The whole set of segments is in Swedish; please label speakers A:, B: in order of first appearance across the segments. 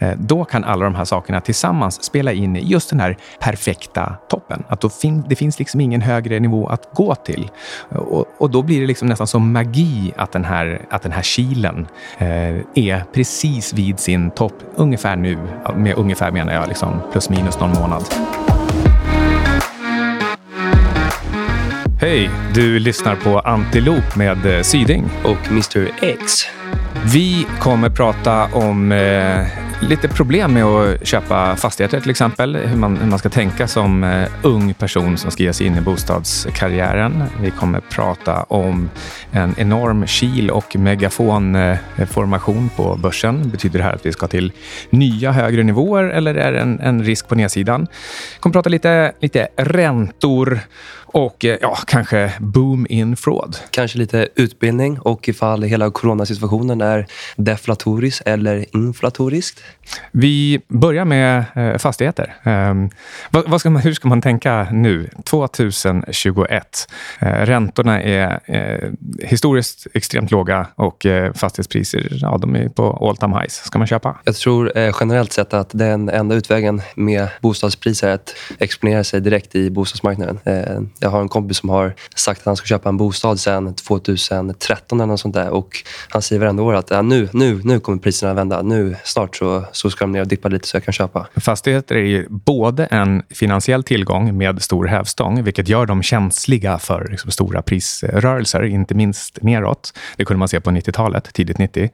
A: eh, då kan alla de här sakerna tillsammans spela in i just den här perfekta toppen. Att då fin det finns liksom ingen högre nivå att gå till. Och, och då blir det liksom nästan som magi att den här, att den här kilen eh, är precis vid sin topp ungefär nu. Med ungefär menar jag liksom plus minus någon månad. Hej! Du lyssnar på Antilop med eh, Syding.
B: Och Mr X.
A: Vi kommer prata om eh, lite problem med att köpa fastigheter till exempel. Hur man, hur man ska tänka som eh, ung person som ska ge sig in i bostadskarriären. Vi kommer prata om en enorm kil och megafonformation på börsen. Betyder det här att vi ska till nya högre nivåer eller är det en, en risk på nedsidan? Vi kommer prata lite, lite räntor och eh, ja, kanske boom in fraud.
B: Kanske lite utbildning och ifall hela coronasituationen är deflatorisk eller inflatorisk.
A: Vi börjar med eh, fastigheter. Um, vad, vad ska man, hur ska man tänka nu, 2021? Uh, eh, räntorna är historiskt extremt låga och fastighetspriser ja, de är på all time highs. Ska man köpa?
B: Jag tror generellt sett att den enda utvägen med bostadspriser är att exponera sig direkt i bostadsmarknaden. Jag har en kompis som har sagt att han ska köpa en bostad sen 2013 eller något sånt där. Och han säger varenda år att ja, nu, nu, nu kommer priserna vända. Nu, snart så, så ska de ner och dippa lite så jag kan köpa.
A: Fastigheter är ju både en finansiell tillgång med stor hävstång, vilket gör dem känsliga för liksom, stora prisrörelser, inte minst neråt. Det kunde man se på 90-talet, tidigt 90.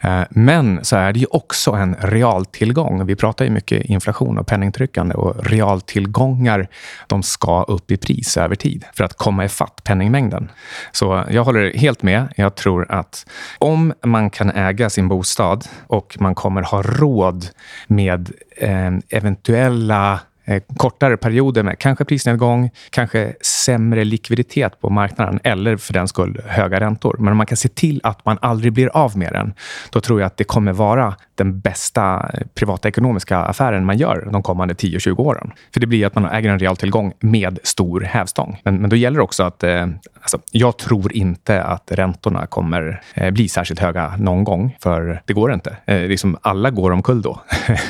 A: Eh, men så är det ju också en realtillgång. Vi pratar ju mycket inflation och penningtryckande och realtillgångar, de ska upp i pris över tid för att komma ifatt penningmängden. Så jag håller helt med. Jag tror att om man kan äga sin bostad och man kommer ha råd med eh, eventuella eh, kortare perioder med kanske prisnedgång, kanske sämre likviditet på marknaden eller för den skull höga räntor. Men om man kan se till att man aldrig blir av med den, då tror jag att det kommer vara den bästa eh, privata ekonomiska affären man gör de kommande 10-20 åren. För det blir att man äger en real tillgång med stor hävstång. Men, men då gäller det också att eh, alltså, jag tror inte att räntorna kommer eh, bli särskilt höga någon gång, för det går inte. Eh, liksom alla går omkull då.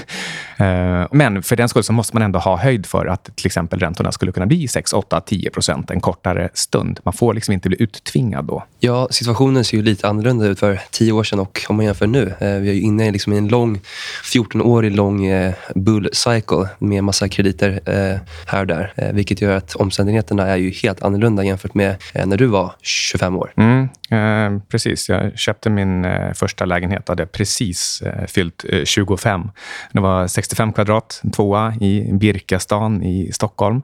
A: Eh, men för den skull så måste man ändå ha höjd för att till exempel räntorna skulle kunna bli 6, 8, 10 procent en kortare stund. Man får liksom inte bli uttvingad då.
B: Ja, situationen ser ju lite annorlunda ut för tio år sedan och om man jämför nu. Eh, vi är ju inne liksom i en lång, 14-årig lång eh, bull cycle med massa krediter här och där. Vilket gör att omständigheterna är ju helt annorlunda jämfört med när du var 25 år.
A: Mm, eh, precis. Jag köpte min eh, första lägenhet och hade precis eh, fyllt 25. Det var 65 kvadrat, en tvåa i Birkastan i Stockholm.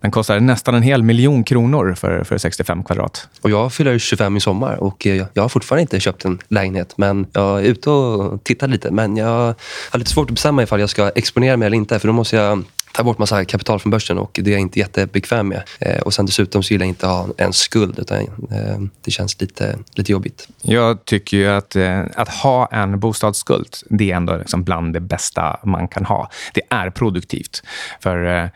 A: Den kostade nästan en hel miljon kronor för, för 65 kvadrat.
B: Och jag fyller 25 i sommar och jag har fortfarande inte köpt en lägenhet. Men jag är ute och tittar lite. Men jag har lite svårt att bestämma ifall jag ska exponera mig eller inte. För då måste jag ta bort massa kapital från börsen och det är jag inte jättebekväm med. Eh, och sen dessutom så gillar jag inte att ha en skuld utan eh, det känns lite, lite jobbigt.
A: Jag tycker ju att, eh, att ha en bostadsskuld, det är ändå liksom bland det bästa man kan ha. Det är produktivt. För eh,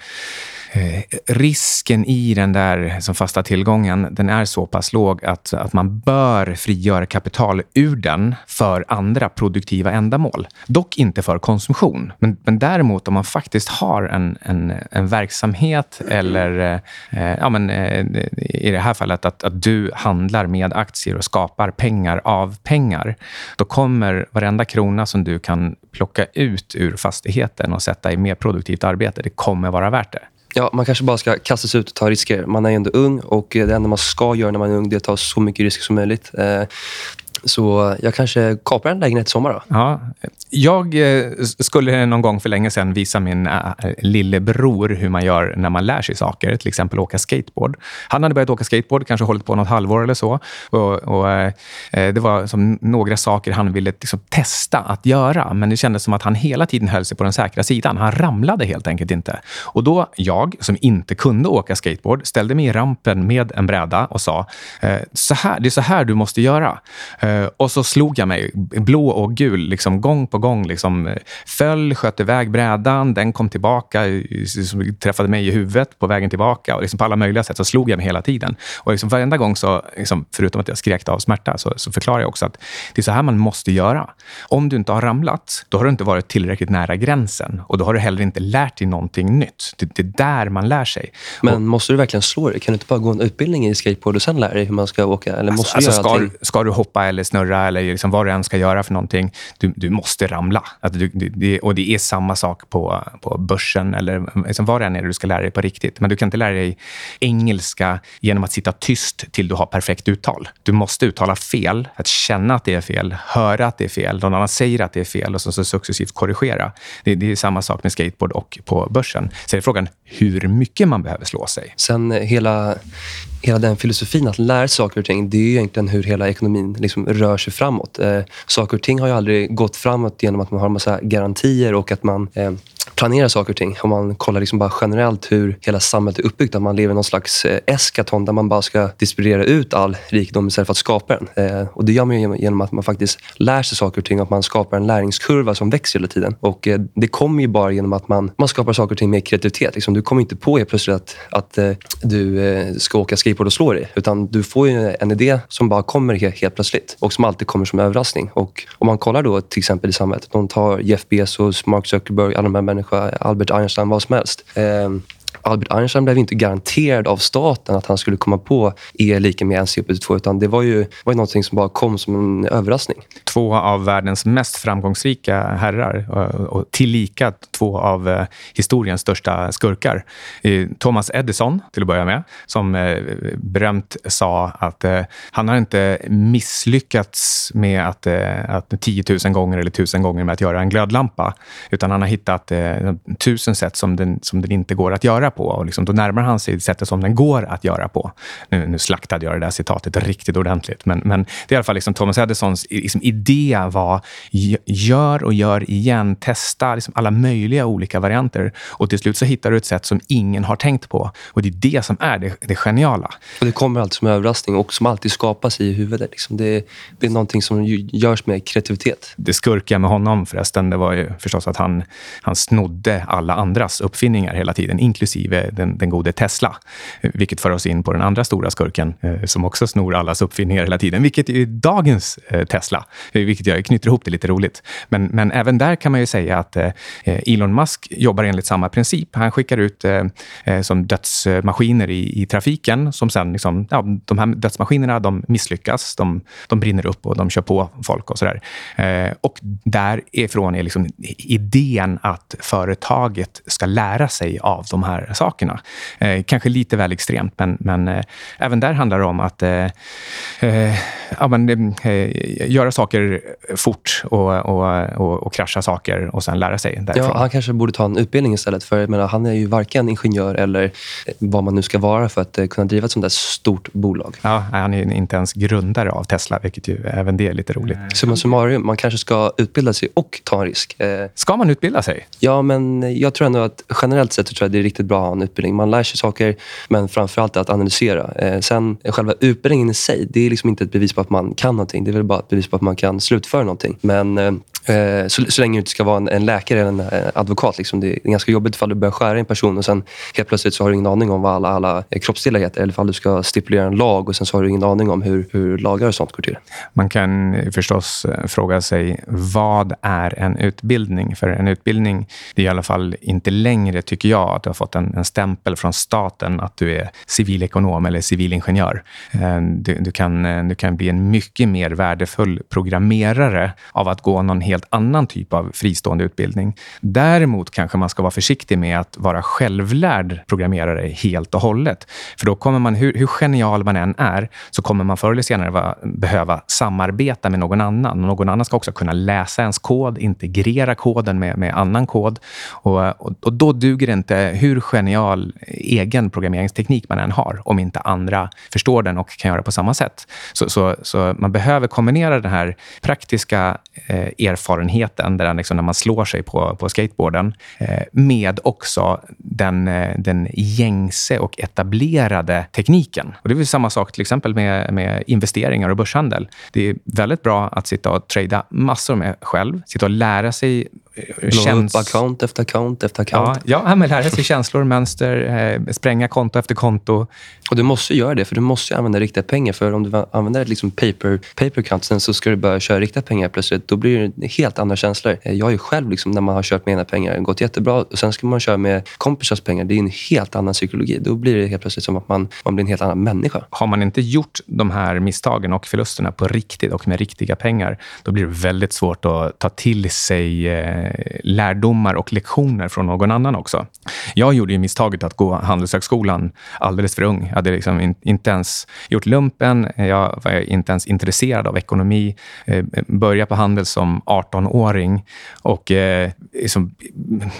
A: Eh, risken i den där som fasta tillgången, den är så pass låg att, att man bör frigöra kapital ur den för andra produktiva ändamål. Dock inte för konsumtion. Men, men däremot om man faktiskt har en, en, en verksamhet eller eh, ja, men, eh, i det här fallet att, att du handlar med aktier och skapar pengar av pengar. Då kommer varenda krona som du kan plocka ut ur fastigheten och sätta i mer produktivt arbete, det kommer vara värt det.
B: Ja, man kanske bara ska kasta sig ut och ta risker. Man är ju ändå ung och eh, det enda man ska göra när man är ung det är att ta så mycket risker som möjligt. Eh, så jag kanske kapar en lägenhet i sommar. Då.
A: Ja, jag eh, skulle någon gång för länge sedan visa min äh, lillebror hur man gör när man lär sig saker, till exempel åka skateboard. Han hade börjat åka skateboard, kanske hållit på något halvår eller så. Och, och äh, det var som några saker han ville liksom testa att göra, men det kändes som att han hela tiden höll sig på den säkra sidan. Han ramlade helt enkelt inte. Och då, jag, som inte kunde åka skateboard, ställde mig i rampen med en bräda och sa, så här, det är så här du måste göra. Eh, och så slog jag mig, blå och gul, liksom, gång på gång. Liksom, föll, sköt iväg brädan, den kom tillbaka, liksom, träffade mig i huvudet på vägen tillbaka. Och liksom, på alla möjliga sätt så slog jag mig hela tiden. Och liksom, varenda gång, så, liksom, förutom att jag skrek av smärta, så, så förklarar jag också att det är så här man måste göra. Om du inte har ramlat, då har du inte varit tillräckligt nära gränsen. Och då har du heller inte lärt dig någonting nytt. Det, det är där man lär sig.
B: Men och, måste du verkligen slå dig? Kan du inte bara gå en utbildning i skateboard och sen lära dig hur man ska åka? Eller måste alltså,
A: du alltså, ska, ska, du hoppa eller snurra eller liksom vad du än ska göra för någonting, du, du måste ramla. Att du, det, och det är samma sak på, på börsen eller liksom vad det än är du ska lära dig på riktigt. Men du kan inte lära dig engelska genom att sitta tyst till du har perfekt uttal. Du måste uttala fel, att känna att det är fel, höra att det är fel, någon annan säger att det är fel och så, så successivt korrigera. Det, det, är samma sak med skateboard och på börsen. Så är frågan hur mycket man behöver slå sig.
B: Sen hela, hela den filosofin att lära sig saker och ting, det är ju egentligen hur hela ekonomin liksom rör sig framåt. Eh, saker och ting har ju aldrig gått framåt genom att man har en massa garantier och att man eh, planera saker och ting. Om man kollar liksom bara generellt hur hela samhället är uppbyggt. Att man lever i någon slags eh, eskaton där man bara ska distribuera ut all rikedom istället för att skapa den. Eh, och Det gör man genom att man faktiskt lär sig saker och ting och att man skapar en lärningskurva som växer hela tiden. Och eh, Det kommer ju bara genom att man, man skapar saker och ting med kreativitet. Liksom, du kommer inte på helt plötsligt att, att eh, du eh, ska åka skateboard och slå dig. Utan du får en idé som bara kommer helt, helt plötsligt och som alltid kommer som överraskning. Och Om man kollar då till exempel i samhället. De tar Jeff Bezos, Mark Zuckerberg, alla de här människa, Albert Einstein, vad som helst. Eh, Albert Einstein blev inte garanterad av staten att han skulle komma på E lika med NC upp 2 utan det var ju, var ju någonting som bara kom som en överraskning.
A: Två av världens mest framgångsrika herrar eh, och tillika två av eh, historiens största skurkar. Eh, Thomas Edison, till att börja med, som berömt sa att han har inte misslyckats med att, att 10 000 gånger eller tusen gånger med att göra en glödlampa, utan han har hittat tusen sätt som den, som den inte går att göra på. Och liksom, då närmar han sig sättet som den går att göra på. Nu, nu slaktade jag det där citatet riktigt ordentligt. Men, men det är i alla fall liksom Thomas Edisons liksom, idé var gör och gör igen. Testa liksom alla möjliga olika varianter. Och till slut så hittar du ett sätt som ingen har tänkt på. Och det är det som är det, det geniala.
B: Och det kommer alltid som överraskning och som alltid skapas i huvudet. Liksom. Det, det är någonting som görs med kreativitet.
A: Det skurkiga med honom förresten, det var ju förstås att han, han snodde alla andras uppfinningar hela tiden, inklusive inklusive den, den gode Tesla. Vilket för oss in på den andra stora skurken eh, som också snor allas uppfinningar hela tiden, vilket är dagens eh, Tesla. Vilket jag knyter ihop det lite roligt. Men, men även där kan man ju säga att eh, Elon Musk jobbar enligt samma princip. Han skickar ut eh, eh, som dödsmaskiner i, i trafiken som sen, liksom, ja, de här dödsmaskinerna de misslyckas, de, de brinner upp och de kör på folk och sådär. Eh, och därifrån är liksom idén att företaget ska lära sig av de här sakerna. Eh, kanske lite väl extremt, men, men eh, även där handlar det om att eh, eh ja, men, eh, göra saker fort och, och, och, och, krascha saker och sen lära sig därifrån.
B: Ja, han kanske borde ta en utbildning istället. För menar, Han är ju varken ingenjör eller vad man nu ska vara för att kunna driva ett sånt där stort bolag.
A: Ja, han är inte ens grundare av Tesla, vilket ju även det är lite roligt.
B: Summa summarum, man kanske ska utbilda sig och ta en risk.
A: Ska man utbilda sig?
B: Ja, men jag tror ändå att generellt sett tror jag det är riktigt bra att ha en utbildning. Man lär sig saker, men framför allt att analysera. Eh, sen själva utbildningen i sig, det är liksom inte ett bevis på att man kan någonting. Det är väl bara ett bevis på att man kan slutföra någonting. Men eh, Eh, så, så länge du inte ska vara en, en läkare eller en eh, advokat. Liksom. Det är ganska jobbigt ifall du börjar skära i en person och sen helt plötsligt så har du ingen aning om vad alla, alla kroppsdelar heter. Eller ifall du ska stipulera en lag och sen så har du ingen aning om hur, hur lagar och sånt går till.
A: Man kan förstås eh, fråga sig, vad är en utbildning? För en utbildning, det är i alla fall inte längre, tycker jag, att du har fått en, en stämpel från staten att du är civilekonom eller civilingenjör. Du, du, kan, du kan bli en mycket mer värdefull programmerare av att gå någon helt annan typ av fristående utbildning. Däremot kanske man ska vara försiktig med att vara självlärd programmerare helt och hållet. För då kommer man, hur, hur genial man än är, så kommer man förr eller senare va, behöva samarbeta med någon annan. Och någon annan ska också kunna läsa ens kod, integrera koden med, med annan kod. Och, och, och då duger det inte hur genial egen programmeringsteknik man än har, om inte andra förstår den och kan göra på samma sätt. Så, så, så man behöver kombinera den här praktiska eh, erfarenheten erfarenheten, där liksom när man slår sig på, på skateboarden, eh, med också den, eh, den gängse och etablerade tekniken. Och det är samma sak till exempel med, med investeringar och börshandel. Det är väldigt bra att sitta och trada massor med själv, sitta och lära sig
B: upp account efter account efter account.
A: Ja, ja men lära sig känslor, mönster, eh, spränga konto efter konto.
B: Och Du måste göra det, för du måste använda riktiga pengar. För Om du använder liksom paper, paper account, sen så ska du börja köra riktiga pengar plötsligt. Då blir det helt andra känslor. Eh, jag har ju själv, liksom, när man har kört med egna pengar, gått jättebra. Och sen ska man köra med kompisars pengar. Det är en helt annan psykologi. Då blir det helt plötsligt som att man, man blir en helt annan människa.
A: Har man inte gjort de här misstagen och förlusterna på riktigt och med riktiga pengar, då blir det väldigt svårt att ta till sig eh, Eh, lärdomar och lektioner från någon annan också. Jag gjorde ju misstaget att gå Handelshögskolan alldeles för ung. Jag hade liksom in, inte ens gjort lumpen. Jag var inte ens intresserad av ekonomi. Eh, började på Handel som 18-åring och eh, liksom,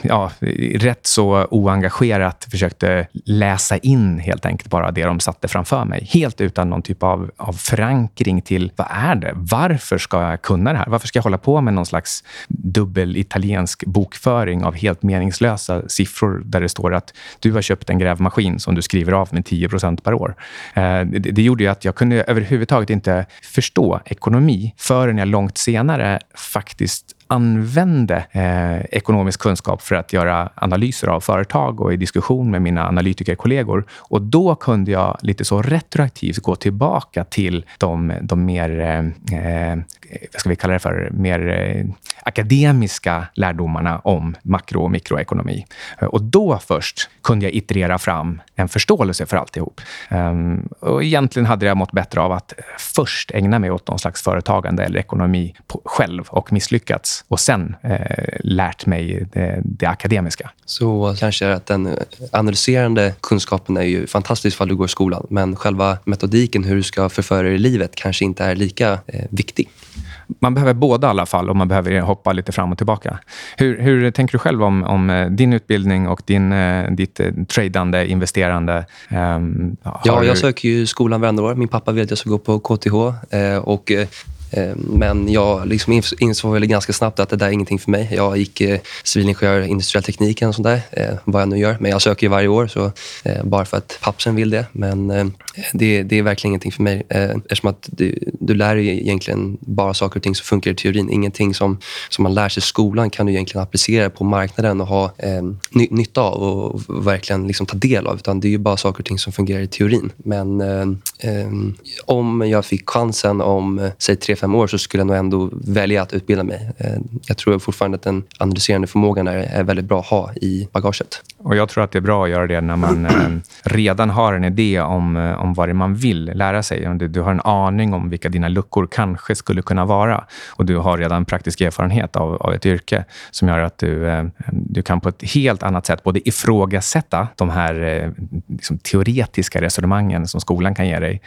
A: ja, rätt så oengagerat försökte läsa in helt enkelt bara det de satte framför mig. Helt utan någon typ av, av förankring till vad är det? Varför ska jag kunna det här? Varför ska jag hålla på med någon slags dubbel italiensk bokföring av helt meningslösa siffror där det står att du har köpt en grävmaskin som du skriver av med 10% per år. Eh, det, det gjorde ju att jag kunde överhuvudtaget inte förstå ekonomi förrän jag långt senare faktiskt använde eh, ekonomisk kunskap för att göra analyser av företag och i diskussion med mina analytikerkollegor. Och då kunde jag lite så retroaktivt gå tillbaka till de, de mer, eh, eh vad ska vi kalla det för, mer eh, akademiska lärdomarna om makro och mikroekonomi. Eh, och då först kunde jag iterera fram en förståelse för alltihop. Um, och egentligen hade jag mått bättre av att först ägna mig åt någon slags företagande eller ekonomi på, själv och misslyckats och sen eh, lärt mig det, det, akademiska.
B: Så kanske att den analyserande kunskapen är ju fantastisk för du går i skolan men själva metodiken hur du ska förföra dig i livet kanske inte är lika eh, viktig
A: man behöver båda i alla fall och man behöver hoppa lite fram och tillbaka. Hur, hur tänker du själv om, om eh, din utbildning och din, eh, ditt eh, tradande, investerande?
B: Um, ja, jag söker ju skolan varenda år. Min pappa vill att jag ska gå på KTH. och Eh, Eh, men jag liksom insåg väl ganska snabbt att det där är ingenting för mig. Jag gick eh, civilingenjör civilingenjör, industriell teknik och sånt där, eh, vad jag nu gör. Men jag söker ju varje år, så, bara för att pappsen vill det. Men det, det är verkligen ingenting för mig. Eftersom att du, du lär dig egentligen bara saker och ting som funkar i teorin. Ingenting som, som man lär sig i skolan kan du egentligen applicera på marknaden och ha eh, ny, nytta av och verkligen liksom ta del av. Utan det är ju bara saker och ting som fungerar i teorin. Men eh, om jag fick chansen om, säg tre fem år så skulle jag nog ändå välja att utbilda mig. Eh, jag tror fortfarande att den analyserande förmågan är, är väldigt bra att ha i bagaget.
A: Och Jag tror att det är bra att göra det när man eh, redan har en idé om, eh, om vad det är man vill lära sig. Du, du har en aning om vilka dina luckor kanske skulle kunna vara och du har redan praktisk erfarenhet av, av ett yrke som gör att du, du kan på ett helt annat sätt både ifrågasätta de här liksom, teoretiska resonemangen som skolan kan ge dig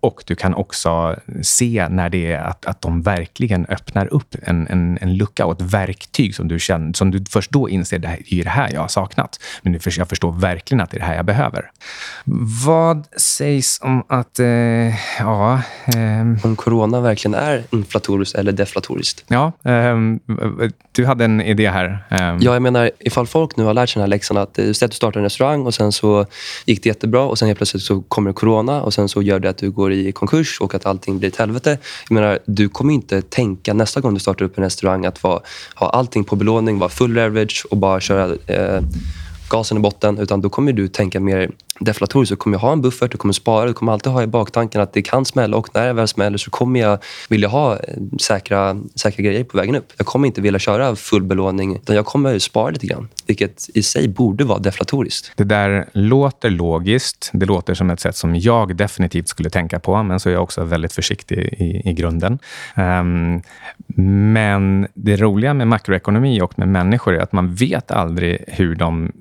A: och du kan också se när det är att, att de verkligen öppnar upp en, en, en lucka och ett verktyg som du känner, som du först då inser det är det här jag har saknat. Men nu jag förstår verkligen att det är det här jag behöver. Vad sägs om att... Eh, ja,
B: eh, om corona verkligen är inflatoriskt eller deflatoriskt?
A: Ja, eh, du hade en idé här.
B: Ehm. Ja, jag menar ifall folk nu har lärt sig den här läxan att eh, säg att du startar en restaurang och sen så gick det jättebra och sen helt plötsligt så kommer corona och sen så gör det att du går i konkurs och att allting blir ett helvete. Jag menar, du kommer inte tänka nästa gång du startar upp en restaurang att vara, ha allting på belåning, vara full leverage och bara köra eh, gasen i botten. Utan då kommer du tänka mer deflatoriskt. så kommer ha en buffert, du kommer spara, du kommer alltid ha i baktanken att det kan smälla och när det väl smäller så kommer jag vilja ha eh, säkra, säkra grejer på vägen upp. Jag kommer inte vilja köra full belåning utan jag kommer spara lite grann. Vilket i sig borde vara deflatoriskt.
A: Det där låter logiskt. Det låter som ett sätt som jag definitivt skulle tänka på, men så är jag också väldigt försiktig i, i grunden. Um, men det roliga med makroekonomi och med människor är att man vet aldrig hur de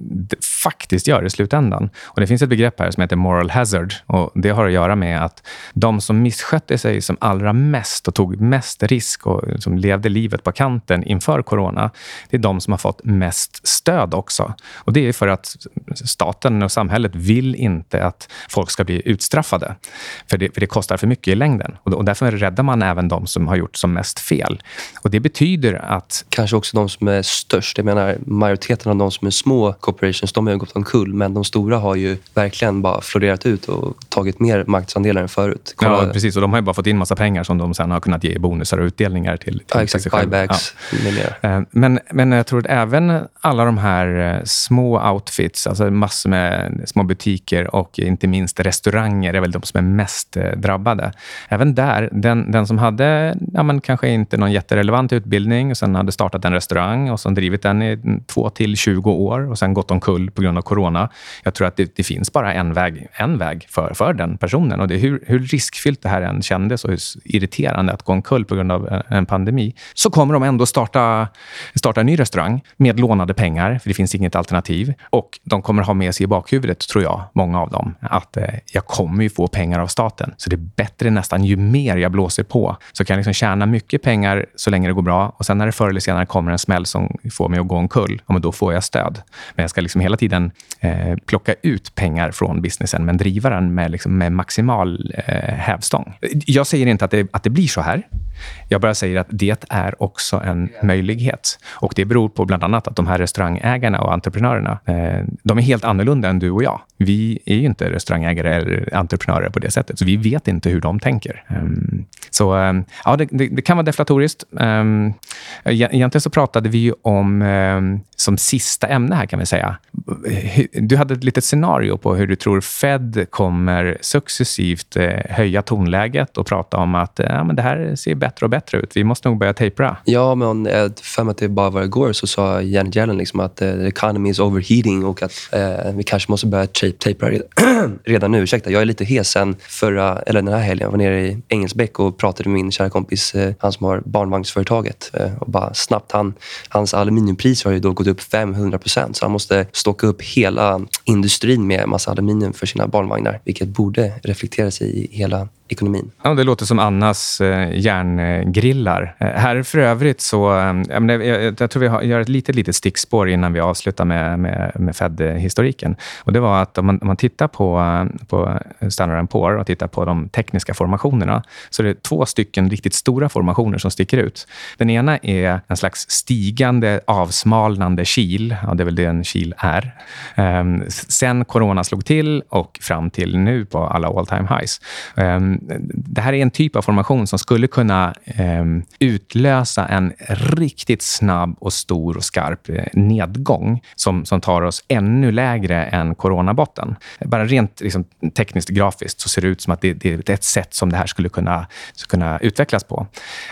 A: faktiskt gör i slutändan. Och Det finns ett begrepp här som heter moral hazard. och Det har att göra med att de som misskötte sig som allra mest och tog mest risk och som levde livet på kanten inför corona, det är de som har fått mest stöd också. Och Det är för att staten och samhället vill inte att folk ska bli utstraffade. För det, för det kostar för mycket i längden. Och, och därför räddar man även de som har gjort som mest fel. Och Det betyder att...
B: Kanske också de som är störst. Jag menar, majoriteten av de som är små corporations, de är ju gått omkull. Men de stora har ju verkligen bara florerat ut och tagit mer marknadsandelar än förut.
A: Kolla. Ja, precis. Och de har ju bara fått in massa pengar som de sen har kunnat ge i bonusar och utdelningar till, till
B: ja, exakt.
A: sig
B: Buybacks ja. med.
A: Eh, men, men jag tror att även alla de här eh, små outfits, alltså massor med små butiker och inte minst restauranger är väl de som är mest eh, drabbade. Även där, den, den som hade ja, men kanske inte någon jätterelevant utbildning och sen hade startat en restaurang och sen drivit den i två till 20 år och sen gått omkull på grund av corona. Jag tror att det, det finns bara en väg, en väg för, för den personen. Och det, hur, hur riskfyllt det här än kändes och hur irriterande att gå omkull på grund av eh, en pandemi, så kommer de ändå starta, starta en ny restaurang med lånade pengar, för det finns inget alternativ. Och de kommer ha med sig i bakhuvudet, tror jag, många av dem, att eh, jag kommer ju få pengar av staten. Så det är bättre nästan, ju mer jag blåser på, så kan jag liksom tjäna mycket pengar så länge det går bra. Och sen när det förr eller senare kommer en smäll som får mig att gå omkull, ja, men då får jag stöd. Men jag ska liksom hela tiden eh, plocka ut pengar från businessen, men driva den med, liksom, med maximal eh, hävstång. Jag säger inte att det, att det blir så här. Jag bara säger att det är också en möjlighet. Och Det beror på bland annat att de här restaurangägarna och entreprenörerna, eh, de är helt annorlunda än du och jag. Vi är ju inte restaurangägare eller entreprenörer på det sättet, så vi vet inte hur de tänker. Um, så um, ja, det, det, det, kan vara deflatoriskt. Um, egentligen så pratade vi om, eh, som sista ämne här kan vi säga, du hade ett litet scenario på hur du tror Fed kommer successivt eh, höja tonläget och prata om att eh, ja, men det här ser bättre och bättre ut. Vi måste nog börja tapera.
B: Ja, men eh, för mig att det bara var igår så sa Janet Yellen liksom att the economy is overheating och att eh, vi kanske måste börja tapera redan nu. Ursäkta, jag är lite hes sen förra, eller den här helgen. Jag var nere i Engelsbäck och pratade med min kära kompis, han som har barnvagnsföretaget. och bara snabbt, han, hans aluminiumpris har ju då gått upp 500% så han måste stocka upp hela industrin med massa aluminium för sina barnvagnar, vilket borde reflektera sig i hela ekonomin.
A: Ja, det låter som Annas eh, järngrillar. Eh, här för övrigt så... Eh, jag, jag, jag, tror vi har, gör ett litet, litet stickspår innan vi avslutar med, med, med Fed-historiken. Och det var att om man, om man tittar på, eh, på Standard Poor och tittar på de tekniska formationerna så är det två stycken riktigt stora formationer som sticker ut. Den ena är en slags stigande, avsmalnande kil. Ja, det är väl det en kil är. Um, sen corona slog till och fram till nu på alla all time highs. Um, det här är en typ av formation som skulle kunna um, utlösa en riktigt snabb och stor och skarp eh, nedgång som, som tar oss ännu lägre än coronabotten. Bara rent liksom, tekniskt grafiskt så ser det ut som att det, det, är ett sätt som det här skulle kunna, skulle kunna utvecklas på.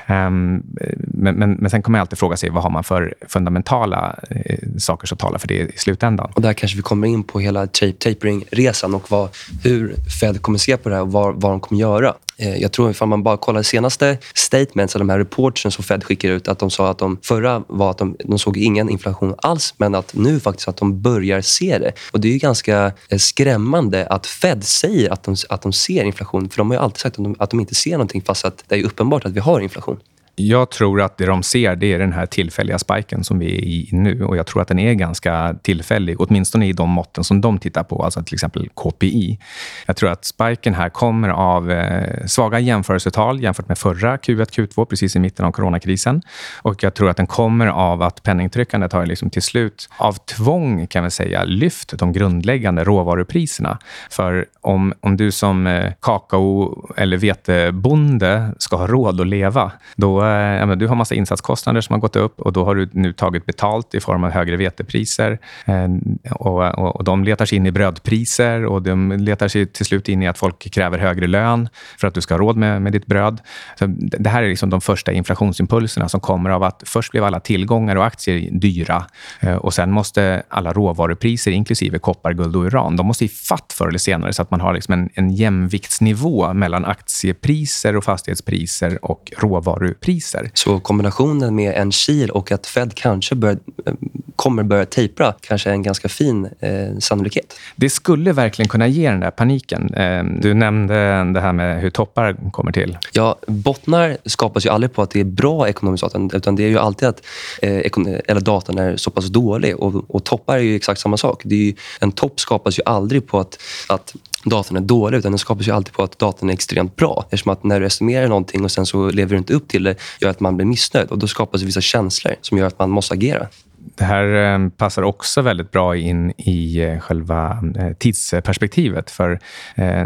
A: Um, men, men, men sen kommer jag alltid fråga sig vad har man för fundamentala eh, saker som talar för det i slutändan.
B: Och där kanske vi kommer in på hela tapering-resan och vad, hur Fed kommer se på det här och vad, vad de kommer göra göra. Jag tror om man bara kollar senaste statements, de här reportsen som Fed skickar ut, att de sa att de förra var att de, de såg ingen inflation alls, men att nu faktiskt att de börjar se det. Och Det är ganska eh, skrämmande att Fed säger att de, att de ser inflation, för de har alltid sagt att de, att de inte ser någonting fast att det är uppenbart att vi har inflation.
A: Jag tror att det de ser det är den här tillfälliga spiken som vi är i nu. Och Jag tror att den är ganska tillfällig, åtminstone i de måtten som de tittar på, alltså till exempel KPI. Jag tror att spiken här kommer av eh, svaga jämförelsetal jämfört med förra Q1, Q2, precis i mitten av coronakrisen. Och jag tror att den kommer av att penningtryckandet har liksom till slut, av tvång kan vi säga, lyft de grundläggande råvarupriserna. För om, om du som eh, kakao eller vetebonde ska ha råd att leva, då Eh, du har massa insatskostnader som har gått upp och då har du nu tagit betalt i form av högre vetepriser. Eh, och, och, och de letar sig in i brödpriser och de letar sig till slut in i att folk kräver högre lön för att du ska ha råd med, med ditt bröd. Så det här är liksom de första inflationsimpulserna som kommer av att först blev alla tillgångar och aktier dyra eh, och sen måste alla råvarupriser, inklusive koppar, guld och uran, de måste fatt förr eller senare så att man har liksom en, en jämviktsnivå mellan aktiepriser och fastighetspriser och råvarupriser råvarupriser.
B: Så kombinationen med en kil och att Fed kanske bör, kommer börja tejpra kanske är en ganska fin eh, sannolikhet.
A: Det skulle verkligen kunna ge den där paniken. Eh, du nämnde det här med hur toppar kommer till.
B: Ja, bottnar skapas ju aldrig på att det är bra ekonomisk data utan det är ju alltid att eh, eller datan är så pass dålig. Och, och toppar är ju exakt samma sak. Det ju, en topp skapas ju aldrig på att, att datan är dålig utan den skapas ju alltid på att datan är extremt bra. Eftersom att när du estimerar någonting och sen så lever du inte upp till det gör att man blir missnöjd och då skapas vissa känslor som gör att man måste agera.
A: Det här eh, passar också väldigt bra in i eh, själva eh, tidsperspektivet. För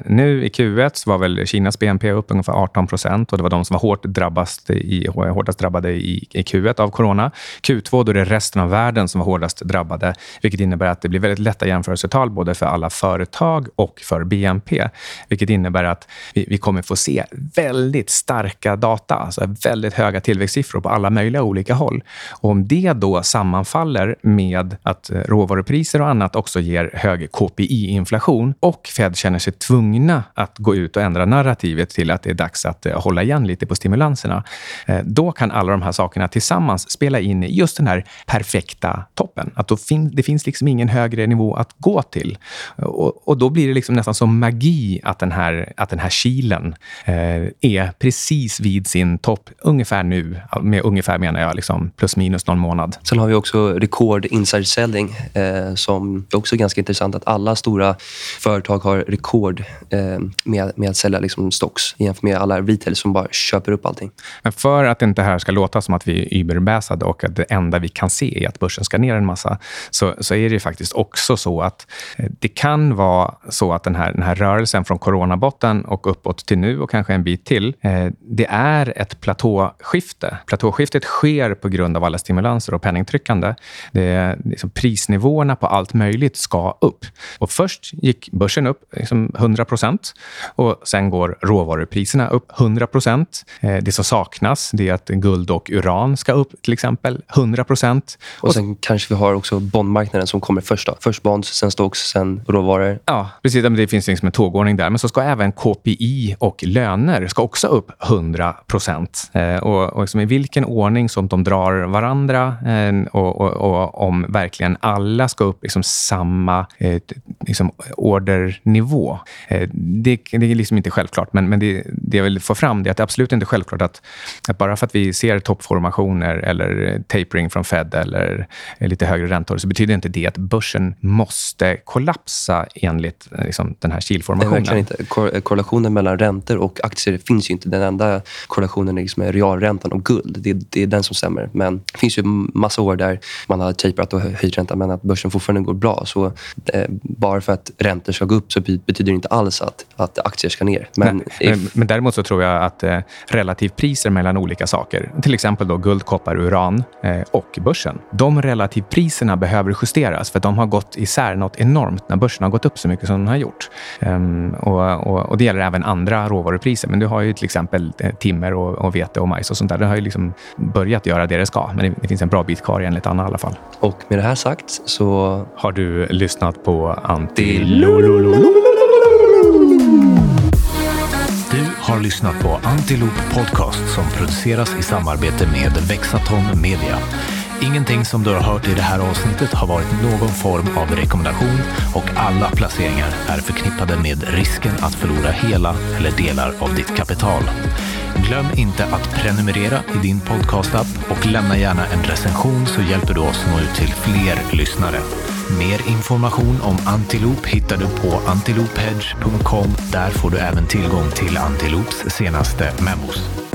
A: nu i Q1 var väl Kinas BNP upp ungefär 18 procent och det var de som var hårt drabbast i, hårdast drabbade i, i Q1 av corona. Q2 då är det resten av världen som var hårdast drabbade, vilket innebär att det blir väldigt lätta jämförelsetal både för alla företag och för BNP, vilket innebär att vi, vi kommer få se väldigt starka data, alltså väldigt höga tillväxtsiffror på alla möjliga olika håll. Och om det då sammanfaller sammanfaller med att eh, råvarupriser och annat också ger hög KPI-inflation och Fed känner sig tvungna att gå ut och ändra narrativet till att det är dags att eh, hålla igen lite på stimulanserna. Eh, då kan alla de här sakerna tillsammans spela in i just den här perfekta toppen. Att då fin det finns liksom ingen högre nivå att gå till. Och, och då blir det liksom nästan som magi att den här, att den här kilen eh, är precis vid sin topp ungefär nu. Med ungefär menar jag liksom plus minus någon månad.
B: Sen har vi också rekord inside selling eh, som är också ganska intressant. Att alla stora företag har rekord eh, med, med att sälja liksom stocks jämfört med alla retail som bara köper upp allting.
A: Men för att inte det här ska låta som att vi är überbäsade och att det enda vi kan se är att börsen ska ner en massa, så, så är det faktiskt också så att eh, det kan vara så att den här, den här rörelsen från coronabotten och uppåt till nu och kanske en bit till, eh, det är ett platåskifte. Platåskiftet sker på grund av alla stimulanser och penningtryckande. Det, liksom, prisnivåerna på allt möjligt ska upp. Och först gick börsen upp liksom 100 procent och sen går råvarupriserna upp 100 procent. Eh, det som saknas det är att guld och uran ska upp till exempel 100 procent.
B: Och sen och, kanske vi har också bondmarknaden som kommer först. Då. Först bonds, sen stocks, sen råvaror.
A: Ja, precis. Det finns liksom en tågordning där. Men så ska även KPI och löner ska också upp 100 procent. Eh, och, och liksom i vilken ordning som de drar varandra eh, och, och och, om verkligen alla ska upp liksom samma eh, liksom ordernivå. Eh, det, det, är liksom inte självklart, men, men det, det jag vill få fram är att det är absolut inte självklart att, att bara för att vi ser toppformationer eller tapering från Fed eller lite högre räntor så betyder inte det att börsen måste kollapsa enligt eh, liksom, den här kilformationen.
B: Nej, inte. Kor korrelationen mellan räntor och aktier finns ju inte. Den enda korrelationen är liksom realräntan och guld. Det, det är den som stämmer. Men det finns ju massa år där man har tejpat och höjt räntan men att börsen fortfarande går bra. Så eh, bara för att räntor ska gå upp så betyder det inte alls att, att aktier ska ner.
A: Men, Nej, if... men, men, däremot så tror jag att eh, relativpriser mellan olika saker, till exempel då guld, koppar, uran eh, och börsen. De relativpriserna behöver justeras för de har gått isär något enormt när börsen har gått upp så mycket som den har gjort. Um, och, och, och, Det gäller även andra råvarupriser. Men du har ju till exempel eh, timmer och, och vete och majs och sånt där. Det har ju liksom börjat göra det det ska. Men det, det finns en bra bit kvar enligt Anna i alla fall.
B: Och med det här sagt så...
A: Har du lyssnat på Anti...
C: Du har lyssnat på Antiloop Podcast som produceras i samarbete med Vexatom Media. Ingenting som du har hört i det här avsnittet har varit någon form av rekommendation och alla placeringar är förknippade med risken att förlora hela eller delar av ditt kapital. Glöm inte att prenumerera i din podcastapp och lämna gärna en recension så hjälper du oss nå ut till fler lyssnare. Mer information om Antiloop hittar du på antilophedge.com. Där får du även tillgång till Antiloops senaste memos.